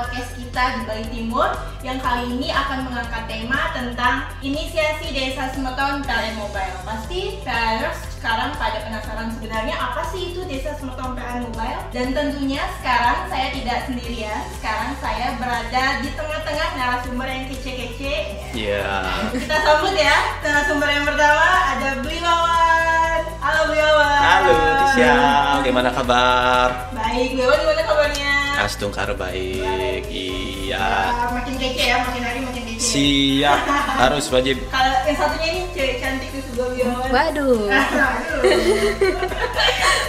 podcast kita di Bali Timur yang kali ini akan mengangkat tema tentang inisiasi Desa Semeton PLN Mobile. Pasti PLNers sekarang pada penasaran sebenarnya apa sih itu Desa Semeton PLN Mobile? Dan tentunya sekarang saya tidak sendirian. Sekarang saya berada di tengah-tengah narasumber yang kece-kece. Iya. Kita sambut ya narasumber yang pertama ada Bli Wawan. Halo Bli Wawan. Halo Tisha, gimana kabar? Baik, Bli Wawan gimana kabarnya? Astungkar baik. Iya. Ya, makin kece ya, makin hari makin kece. Siap. Harus wajib. Kalau yang satunya ini cewek cantik juga Bli Wawan. Waduh. Aduh.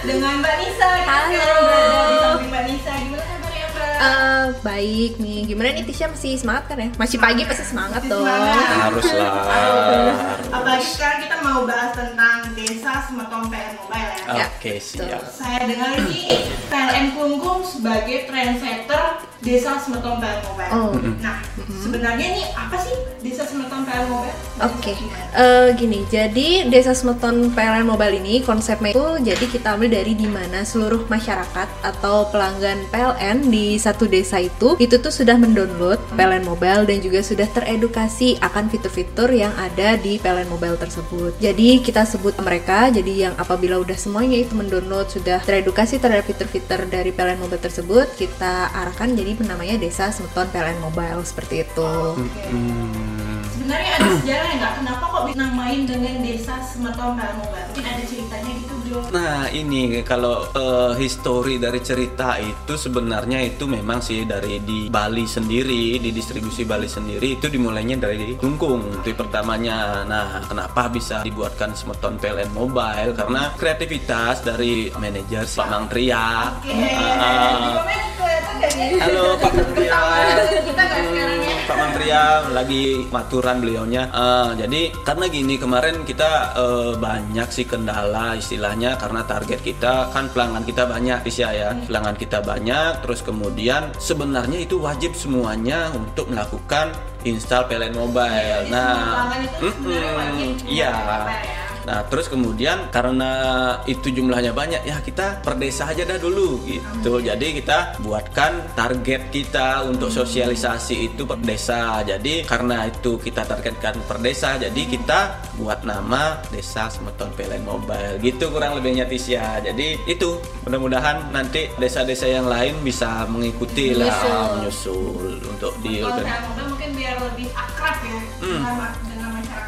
Dengan Mbak Nisa, Halo. sekarang berada di samping Mbak Nisa. Gimana kabarnya Mbak? Eh, baik nih. Gimana nih Tisha masih semangat kan ya? Masih pagi pasti semangat Masih dong. semangat. Harus. Apalagi sekarang kita mau bahas tentang desa Semeton PLN Mobile Oke, siap. Saya dengar ini PLN Klungkung sebagai trendsetter desa Semeton PLN Mobile. Oh. Nah, sebenarnya ini apa sih desa Semeton PLN Mobile? Oke, Gimana? Eh, gini. Jadi Desa Semeton PLN Mobile ini konsepnya itu jadi kita ambil dari di mana seluruh masyarakat atau pelanggan PLN di satu desa itu itu tuh sudah mendownload PLN Mobile dan juga sudah teredukasi akan fitur-fitur yang ada di PLN Mobile tersebut. Jadi kita sebut mereka jadi yang apabila udah semuanya itu mendownload sudah teredukasi terhadap fitur-fitur dari PLN Mobile tersebut kita arahkan jadi namanya Desa Semeton PLN Mobile seperti itu. Oke. Hmm. Sebenarnya ada sejarahnya nggak? Kenapa kok dinamain dengan desa Semeton PLN Mobile? Mungkin ada ceritanya gitu belum? Nah ini kalau eh, histori dari cerita itu sebenarnya itu memang sih dari di Bali sendiri di distribusi Bali sendiri itu dimulainya dari Klungkung itu pertamanya. Nah kenapa bisa dibuatkan semeton PLN Mobile karena kreativitas dari manajer Pak Mangtria. Oke. Ah, Komen kelihatan nggak nih? Halo Pak sekarang ya? Pak Mantria lagi maturan beliaunya. Eh, jadi karena gini kemarin kita eh, banyak sih kendala istilahnya karena target kita kan pelanggan kita banyak Tisha ya. Pelanggan kita banyak terus kemudian sebenarnya itu wajib semuanya untuk melakukan install PLN Mobile. Nah, sebenarnya wajib mm-mm, iya. ya. Nah, terus kemudian karena itu jumlahnya banyak, ya kita per desa aja dah dulu gitu. Jadi kita buatkan target kita untuk sosialisasi itu per desa. Jadi karena itu kita targetkan per desa, jadi kita buat nama Desa Semeton PLN Mobile. Gitu kurang lebihnya Tisya. Jadi itu mudah-mudahan nanti desa-desa yang lain bisa mengikuti lah Menyusul. untuk di Kalau mungkin biar lebih akrab ya Hmm.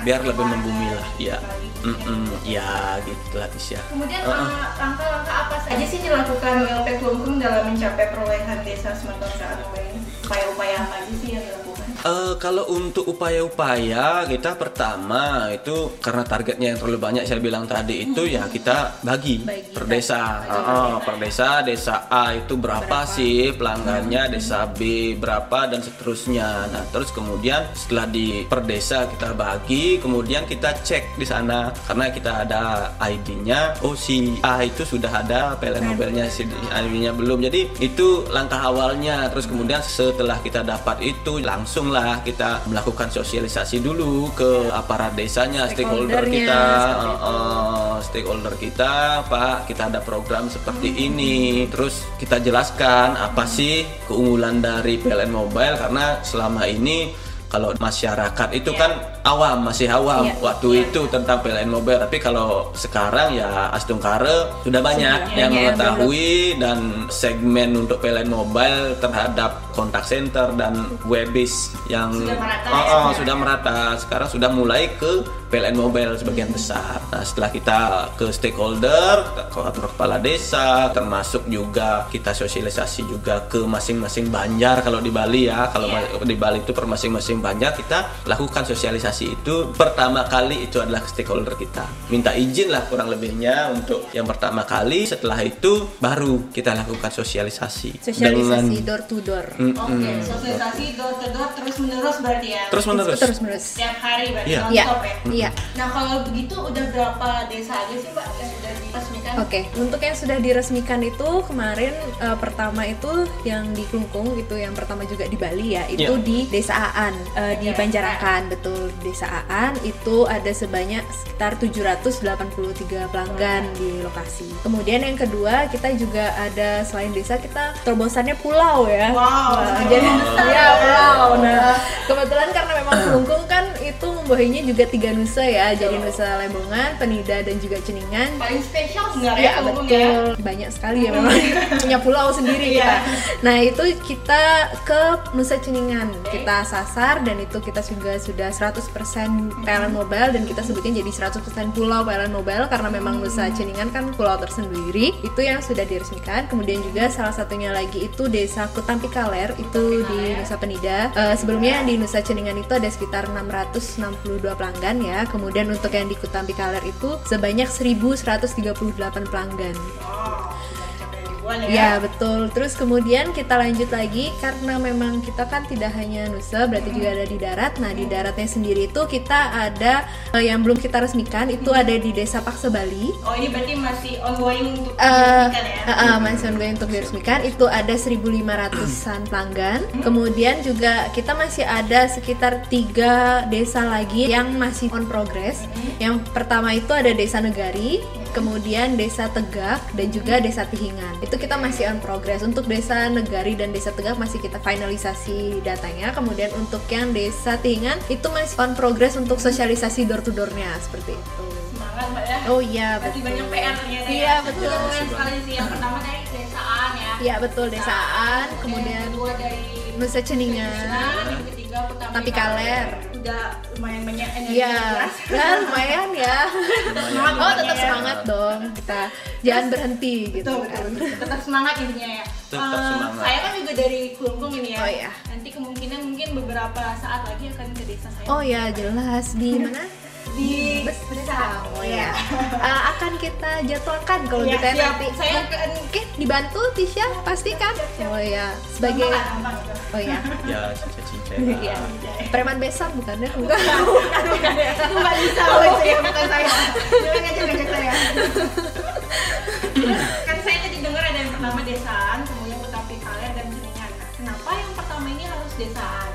Biar lebih membumi ya, lah ya Bali. Mm-mm, ya gitu lah Tisya Kemudian Uh-uh. eh, langkah-langkah apa saja sih yang dilakukan WLP Klungkung dalam mencapai perolehan desa Mobile ini? Upaya-upaya apa aja sih yang dilakukan? Eh, kalau untuk upaya-upaya kita pertama itu karena targetnya yang terlalu banyak saya bilang tadi itu ya kita bagi Bagi. per desa, Heeh, per desa desa A itu berapa, sih pelanggannya, desa B berapa dan seterusnya. Nah terus kemudian setelah di per desa kita bagi, kemudian kita cek di sana karena kita ada ID-nya. Oh si A itu sudah ada PLN mobilnya, si ID-nya belum. Jadi itu langkah awalnya. Terus kemudian setelah kita dapat itu langsung lah kita melakukan sosialisasi dulu ke aparat desanya, stakeholder kita, uh, stakeholder kita, Pak, kita ada program seperti ini. Terus kita jelaskan apa sih keunggulan dari PLN Mobile karena selama ini kalau masyarakat itu kan awam masih awam Iya. waktu itu tentang PLN Mobile tapi kalau sekarang ya Astungkare sudah banyak Sudah yang yang mengetahui dan segmen untuk PLN Mobile terhadap kontak center dan webis yang Sudah merata Oh, ya, oh, sekarang? sudah merata sekarang sudah mulai ke PLN Mobile sebagian besar. Nah setelah kita ke stakeholder, ke kepala desa, termasuk juga kita sosialisasi juga ke masing-masing banjar kalau di Bali ya. Kalau Iya. ma- di Bali itu per masing-masing banjar kita lakukan sosialisasi itu pertama kali itu adalah ke stakeholder kita. Minta izin lah kurang lebihnya untuk yang pertama kali. Setelah itu baru kita lakukan sosialisasi. Sosialisasi door to door. Mm, Oke, mm. sosialisasi door to door terus menerus berarti ya? terus menerus. Terus menerus. Setiap hari berarti Iya. non-stop ya? Iya. Nah kalau begitu udah berapa desa aja sih Mbak diresmikan? Oke, untuk yang sudah diresmikan itu kemarin eh, pertama itu yang di Klungkung itu yang pertama juga di Bali ya, itu Iya. di Desa Aan eh, di Banjarakan betul Desa Aan itu ada sebanyak sekitar 783 pelanggan di lokasi. Kemudian yang kedua kita juga ada selain desa kita terobosannya pulau ya. Wow, Nah, wow. jadi ya pulau. Nah kebetulan karena memang Klungkung kan itu membawahinya juga tiga nusa ya, jadi nusa Lembongan, Penida dan juga Ceningan. Paling spesial sebenarnya Iya Klungkung betul. Banyak sekali ya memang punya pulau sendiri Iya. kita. Nah, itu kita ke Nusa Ceningan. Kita sasar dan itu kita juga sudah 100% PLN Mobile dan kita sebutnya jadi 100% pulau PLN Mobile karena memang Nusa Ceningan kan pulau tersendiri. Itu yang sudah diresmikan. Kemudian juga salah satunya lagi itu Desa Kutampi Kaler itu di Nusa Penida. Eh, sebelumnya di Nusa Ceningan itu ada sekitar 662 pelanggan ya. Kemudian untuk yang di Kutampi Kaler itu sebanyak 1138 pelanggan. Wow, ribuan ya. Ya betul. Terus kemudian kita lanjut lagi karena memang kita kan tidak hanya Nusa, berarti juga ada di darat. Nah di daratnya sendiri itu kita ada eh, yang belum kita resmikan itu ada di Desa Paksa Bali. Oh ini berarti masih ongoing untuk Eh, diresmikan ya? eh, eh, masih ongoing untuk diresmikan itu ada 1.500an pelanggan. Kemudian juga kita masih ada sekitar tiga desa lagi yang masih on progress. Yang pertama itu ada Desa Negari, kemudian Desa Tegak dan juga Desa Tihingan. Itu kita masih on progress. Untuk Desa Negari dan Desa Tegak masih kita finalisasi datanya. Kemudian untuk yang Desa Tihingan itu masih on progress untuk sosialisasi door to door-nya seperti itu. Semangat mbak ya. Oh iya Masih betul. banyak PR ternyata ya. Iya, betul. Itu keren sekali sih. Yang pertama dari desaan ya. Iya betul desaan, kemudian kedua dari Nusa Ceningan, ketiga Tapi Kaler. Udah lumayan banyak energi Iya, jelas. ya lumayan ya. Semangat Oh tetap ya. semangat dong kita, jangan berhenti gitu Betul, kan. betul. tetap semangat intinya ya. Tetap Eh, semangat. Saya kan juga dari Kelungkung ini ya. Oh, iya. Nanti kemungkinan mungkin beberapa saat lagi akan ke desa saya. Oh ya jelas di mana? Di Besar. Oh ya. Eh, akan kita jadwalkan kalau Iya, kita siap. nanti. Saya akan Oke, dibantu Tisha pasti kan? Oh ya, sebagai Gampang lah, gampang. Oh ya. Ya cincin Iya. Preman besar bukan ya? Bukan. Itu nggak bisa loh itu ya, bukan saya. Jangan ngajak ngajak saya. kan saya tadi dengar ada yang pertama desaan, kemudian Kutampi Kaler dan Ceningan. Nah, kenapa yang pertama ini harus desaan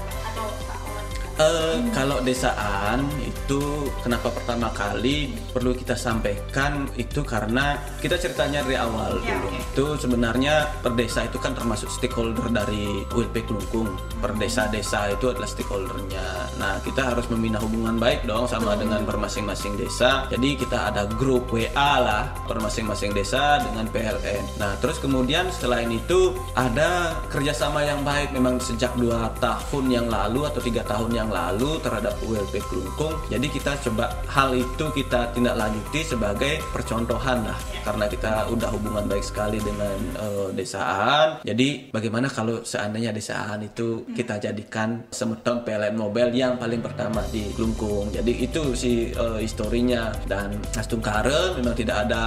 Eh, kalau desaan itu kenapa pertama kali perlu kita sampaikan itu karena kita ceritanya dari awal Ya, dulu. oke. itu sebenarnya perdesa itu kan termasuk stakeholder dari ULP Kelungkung per desa-desa itu adalah stakeholdernya. Nah kita harus membina hubungan baik dong sama dengan per masing-masing desa. Jadi kita ada grup WA lah per masing-masing desa dengan PLN nah terus kemudian selain itu ada kerjasama yang baik. Memang sejak dua tahun yang lalu atau tiga tahun yang lalu terhadap ULP Kelungkung. Jadi kita coba hal itu kita tindak lanjuti sebagai percontohan lah. Karena kita udah hubungan baik sekali dengan eh, desaan. Jadi bagaimana kalau seandainya desaan itu kita jadikan semeton PLN Mobile yang paling pertama di Kelungkung? Jadi itu sih eh, historinya. Dan Astung Kare memang tidak ada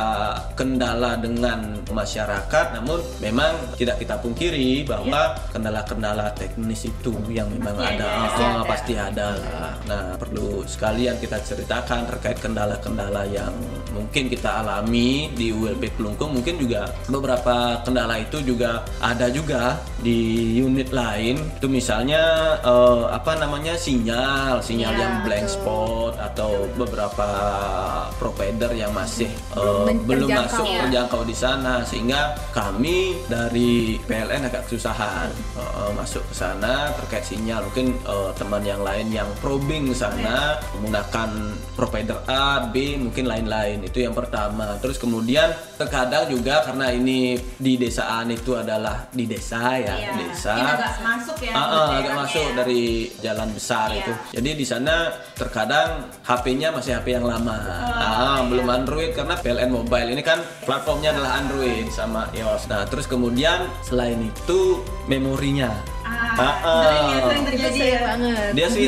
kendala dengan masyarakat. Namun memang tidak kita pungkiri bahwa kendala-kendala teknis itu yang memang Pasti ada, ada, pasti. Pasti ada lah. Nah, perlu sekalian kita ceritakan terkait kendala-kendala yang mungkin kita alami di ULP Kelungkung. Mungkin juga beberapa kendala itu juga ada juga di unit lain. Itu misalnya eh, apa namanya sinyal, sinyal Ya, yang blank betul. spot atau beberapa provider yang masih eh, Belum belum masuk Ya. terjangkau di sana sehingga kami dari PLN agak kesusahan eh, masuk ke sana terkait sinyal mungkin teman yang lain yang probing sana menggunakan provider A, B mungkin lain-lain itu yang pertama terus kemudian terkadang juga karena ini di desaan itu adalah di desa ya Iya. desa Ini agak masuk ya. Ah, agak masuk ya. dari jalan besar Iya. itu. Jadi di sana terkadang HP-nya masih HP yang lama. ah, iya. belum Android karena PLN Mobile ini kan platformnya adalah Android sama iOS. Nah, terus kemudian selain itu memorinya. Ah, Ah, ah. sering ya, sering terjadi ya. banget. Dia sih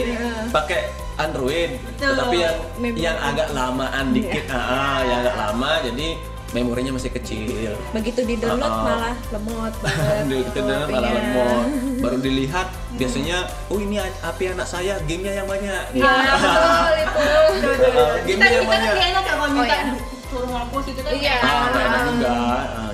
pakai Android, Betul. tetapi yang Memori. yang agak lamaan dikit. Ah, ah, yang agak lama jadi memorinya masih kecil. Begitu di download Ah, ah. malah lemot banget. Di gitu malah HP-nya. lemot. Baru dilihat biasanya, oh ini HP anak saya, gamenya yang banyak. Iya betul itu. Kita gamenya yang kita kan banyak. gak enak ya kalau minta Oh, iya. suruh ngapus itu kan Iya, kayak, Ah, "Ah, juga.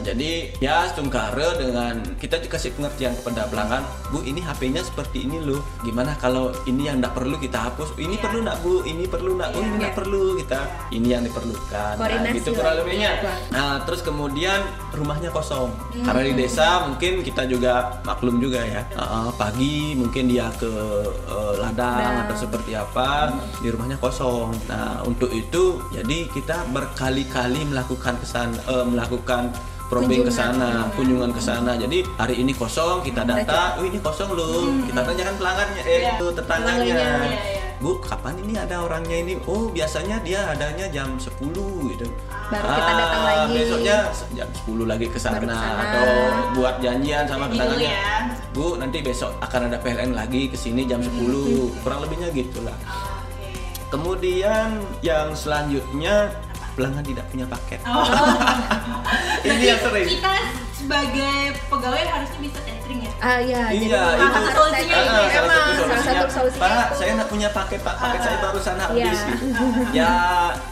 Jadi ya Stungkare dengan kita kasih pengertian kepada pelanggan, Bu ini HP-nya seperti ini loh. Gimana kalau ini yang tidak perlu kita hapus? Ini Iya. perlu nak Bu? Ini perlu nak? Oh ini Iya. nggak perlu kita. Ini yang diperlukan. Nah, gitu kurang lebihnya. Iya. Nah terus kemudian rumahnya kosong. Hmm. Karena di desa mungkin kita juga maklum juga ya. Uh, pagi mungkin dia ke uh, ladang Ladang. atau seperti apa di rumahnya kosong. Nah untuk itu jadi kita berkali-kali melakukan kesan eh, melakukan probing ke sana, kunjungan ke sana. Jadi hari ini kosong, kita data, oh ini kosong loh. Kita tanyakan pelanggannya, eh Iya. tuh tetangganya. Iya, iya. Bu, kapan ini ada orangnya ini? Oh, biasanya dia adanya jam 10 gitu. Baru kita datang Ah, lagi. Besoknya jam 10 lagi ke sana atau buat janjian sama tetangganya. ya. Bu, nanti besok akan ada PLN lagi ke sini jam 10. Kurang lebihnya gitulah. Oke. Kemudian yang selanjutnya pelanggan tidak punya paket. Oh. Ini yang sering. Kita sebagai pegawai harusnya bisa catering ya. Ah iya, jadi Iya, memang itu harus solusinya Ah, ya, salah Emang, satu salah satu solusinya Pak, itu. saya nggak punya paket, Pak. Paket saya barusan habis. Iya. gitu. ya,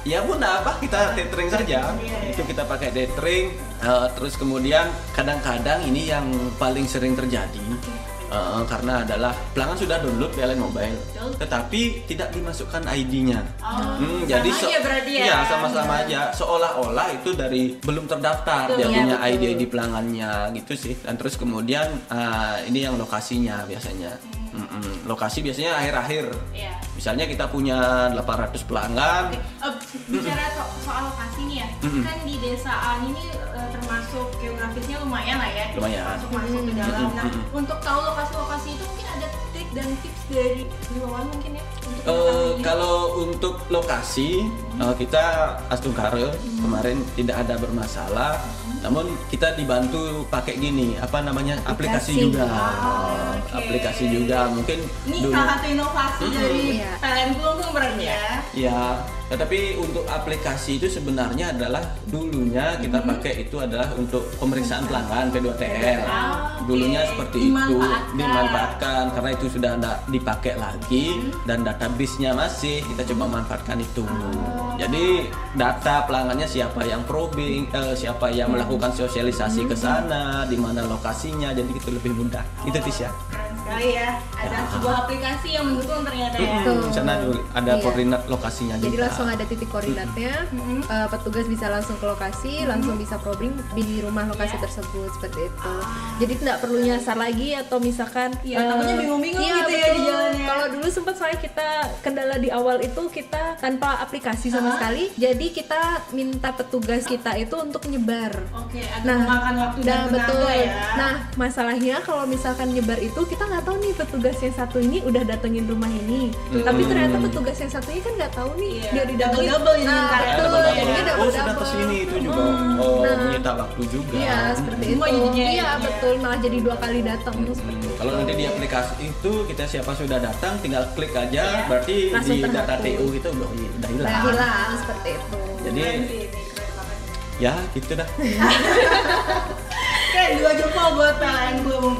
ya bu, nah apa? Kita catering saja. Iya, Itu kita pakai catering. Eh, terus kemudian kadang-kadang ini yang paling sering terjadi. Eh, karena adalah pelanggan sudah download PLN Mobile, Betul. tetapi tidak dimasukkan ID-nya. Oh, Hmm, sama jadi berarti ya. Iya, sama-sama aja. Seolah-olah itu dari belum terdaftar Betul. dia Iya, punya betul. ID di pelanggannya gitu sih. Dan terus kemudian ah, ini yang lokasinya biasanya. Mm-mm. Lokasi biasanya akhir-akhir. Iya. Misalnya kita punya 800 pelanggan. Oke, eh, bicara so- soal lokasi nih ya, Mm-mm. kan di desaan ini termasuk geografisnya lumayan lah ya, Lumayan. masuk masuk ke dalam. Nah, untuk tahu lokasi-lokasi itu mungkin ada trik dan tips dari Iwawan mungkin ya untuk Eh, mengetahui. kalau untuk lokasi eh, kita Astungkare kemarin tidak ada bermasalah. Namun kita dibantu pakai gini, apa namanya aplikasi, Aplikasi. juga, Ah, Eh, oke. aplikasi juga mungkin ini dulu. salah satu inovasi Mm-mm. dari Iya. PLN Gulung berarti ya. Ya, tetapi untuk aplikasi itu sebenarnya adalah dulunya kita pakai itu adalah untuk pemeriksaan pelanggan P2TR. Ah, oke. Dulunya seperti Dimanfaatkan. itu dimanfaatkan karena itu sudah tidak dipakai lagi dan database-nya masih kita coba manfaatkan itu. Jadi data pelanggannya siapa yang probing, eh, siapa yang melakukan sosialisasi ke sana, di mana lokasinya, jadi itu lebih mudah. Itu Tis. Keren sekali ya. Ada Ya. sebuah aplikasi yang mendukung ternyata ya. Betul. Di sana juga ada Iya. koordinat lokasinya Jadi juga. langsung ada titik koordinatnya, Mm-mm. eh, petugas bisa langsung ke lokasi, langsung bisa probing di rumah lokasi Iya. tersebut seperti itu. Jadi tidak perlu nyasar lagi atau misalkan Iya, eh, takutnya bingung-bingung iya, gitu ya di betul. jalannya. Kalau sempat soalnya kita kendala di awal itu kita tanpa aplikasi sama Ah. sekali, jadi kita minta petugas kita itu untuk nyebar. Oke, agak Nah, memakan waktu dan Nah tenaga betul. ya. Nah masalahnya kalau misalkan nyebar itu kita nggak tahu nih petugas yang satu ini udah datengin rumah ini, tapi Hmm. ternyata petugas yang satunya kan nggak tahu nih Iya, dia didatengin. double-double ini Nah ya, betul, double-double. jadinya oh double sudah double. ke sini itu juga Hmm. oh Nah, menyita waktu juga Iya seperti Semua itu. jadinya Iya ini ya. betul malah jadi dua kali datang seperti itu. kalau nanti di aplikasi itu kita siapa sudah datang tinggal klik aja Iya. berarti Langsung di data. TU itu udah, udah hilang Nah, hilang seperti itu. jadi ya gitu dah Keren dua jempol buat PLN Gulung.